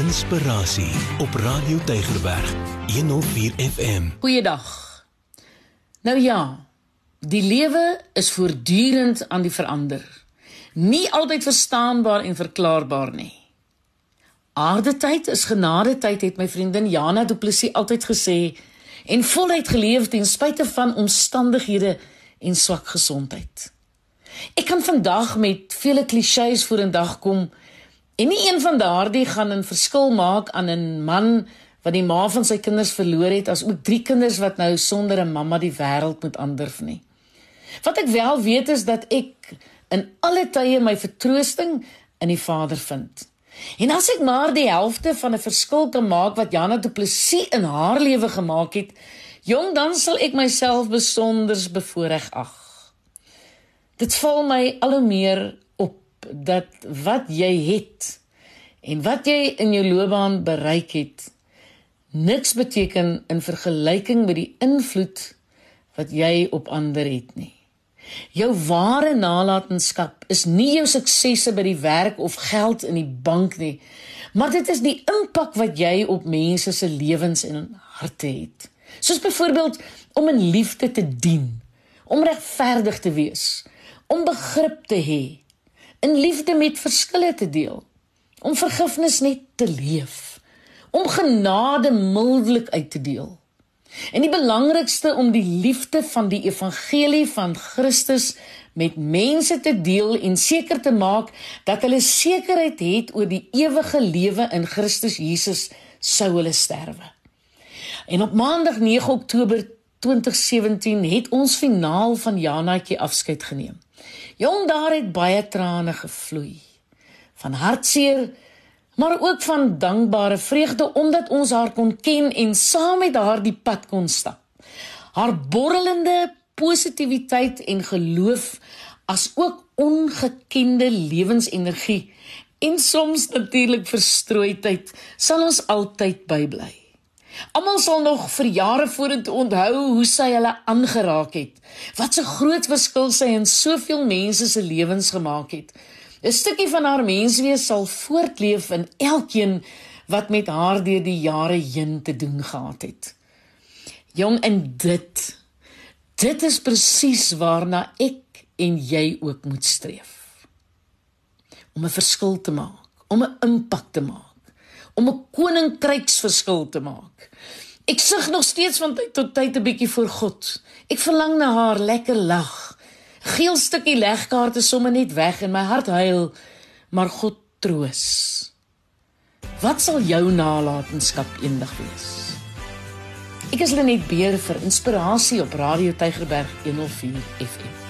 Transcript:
Inspirasie op Radio Tygerberg 104 FM. Goeiedag. Nou ja, die lewe is voortdurend aan die verander. Nie altyd verstaanbaar en verklaarbaar nie. Aardetyd is genadetyd het my vriendin Jana Du Plessis altyd gesê en voluit geleef ten spyte van omstandighede en swak gesondheid. Ek kan vandag met vele klisjées vorendag kom en nie een van daardie gaan 'n verskil maak aan 'n man wat die ma van sy kinders verloor het as ook drie kinders wat nou sonder 'n mamma die wêreld moet aandurf nie. Wat ek wel weet is dat ek in alle tye my vertroosting in die Vader vind. En as ek maar die helfte van 'n verskil kan maak wat Jana Du Plessis in haar lewe gemaak het, jong, dan sal ek myself besonder bevoorreg ag. Dit val my al hoe meer dat wat jy het en wat jy in jou loopbaan bereik het, niks beteken in vergelyking met die invloed wat jy op ander het nie. Jou ware nalatenskap is nie jou suksesse by die werk of geld in die bank nie, maar dit is die impak wat jy op mense se lewens en harte het. Soos byvoorbeeld om in liefde te dien, om regverdig te wees, om begrip te hê, in liefde met verskille te deel, om vergifnis net te leef, om genade mildelik uit te deel. En die belangrikste om die liefde van die evangelie van Christus met mense te deel en seker te maak dat hulle sekerheid het oor die ewige lewe in Christus Jesus sou hulle sterwe. En op Maandag 9 Oktober 2017 het ons finaal van Janaatjie afskeid geneem. Jong daar het baie trane gevloei. Van hartseer maar ook van dankbare vreugde omdat ons haar kon ken en saam met haar die pad kon stap. Haar borrelende positiwiteit en geloof as ook ongekende lewensenergie en soms natuurlik verstrooidheid sal ons altyd bybly. Almal sal nog vir jare vorentoe onthou hoe sy hulle aangeraak het. Wat 'n groot verskil sy in soveel mense se lewens gemaak het. 'n Stukkie van haar menswees sal voortleef in elkeen wat met haar deur die jare heen te doen gehad het. Jong en dit dit is presies waarna ek en jy ook moet streef. Om 'n verskil te maak, om 'n impak te maak, om 'n koninkryksverskil te maak. Ek sug nog steeds van tyd tot tyd 'n bietjie voor God. Ek verlang na haar lekker lag geel stukkie legkaarte somme net weg en my hart huil, maar God troos. Wat sal jou nalatenskap eendag wees? Ek is Lenet Beer vir inspirasie op Radio Tygerberg 104 FM.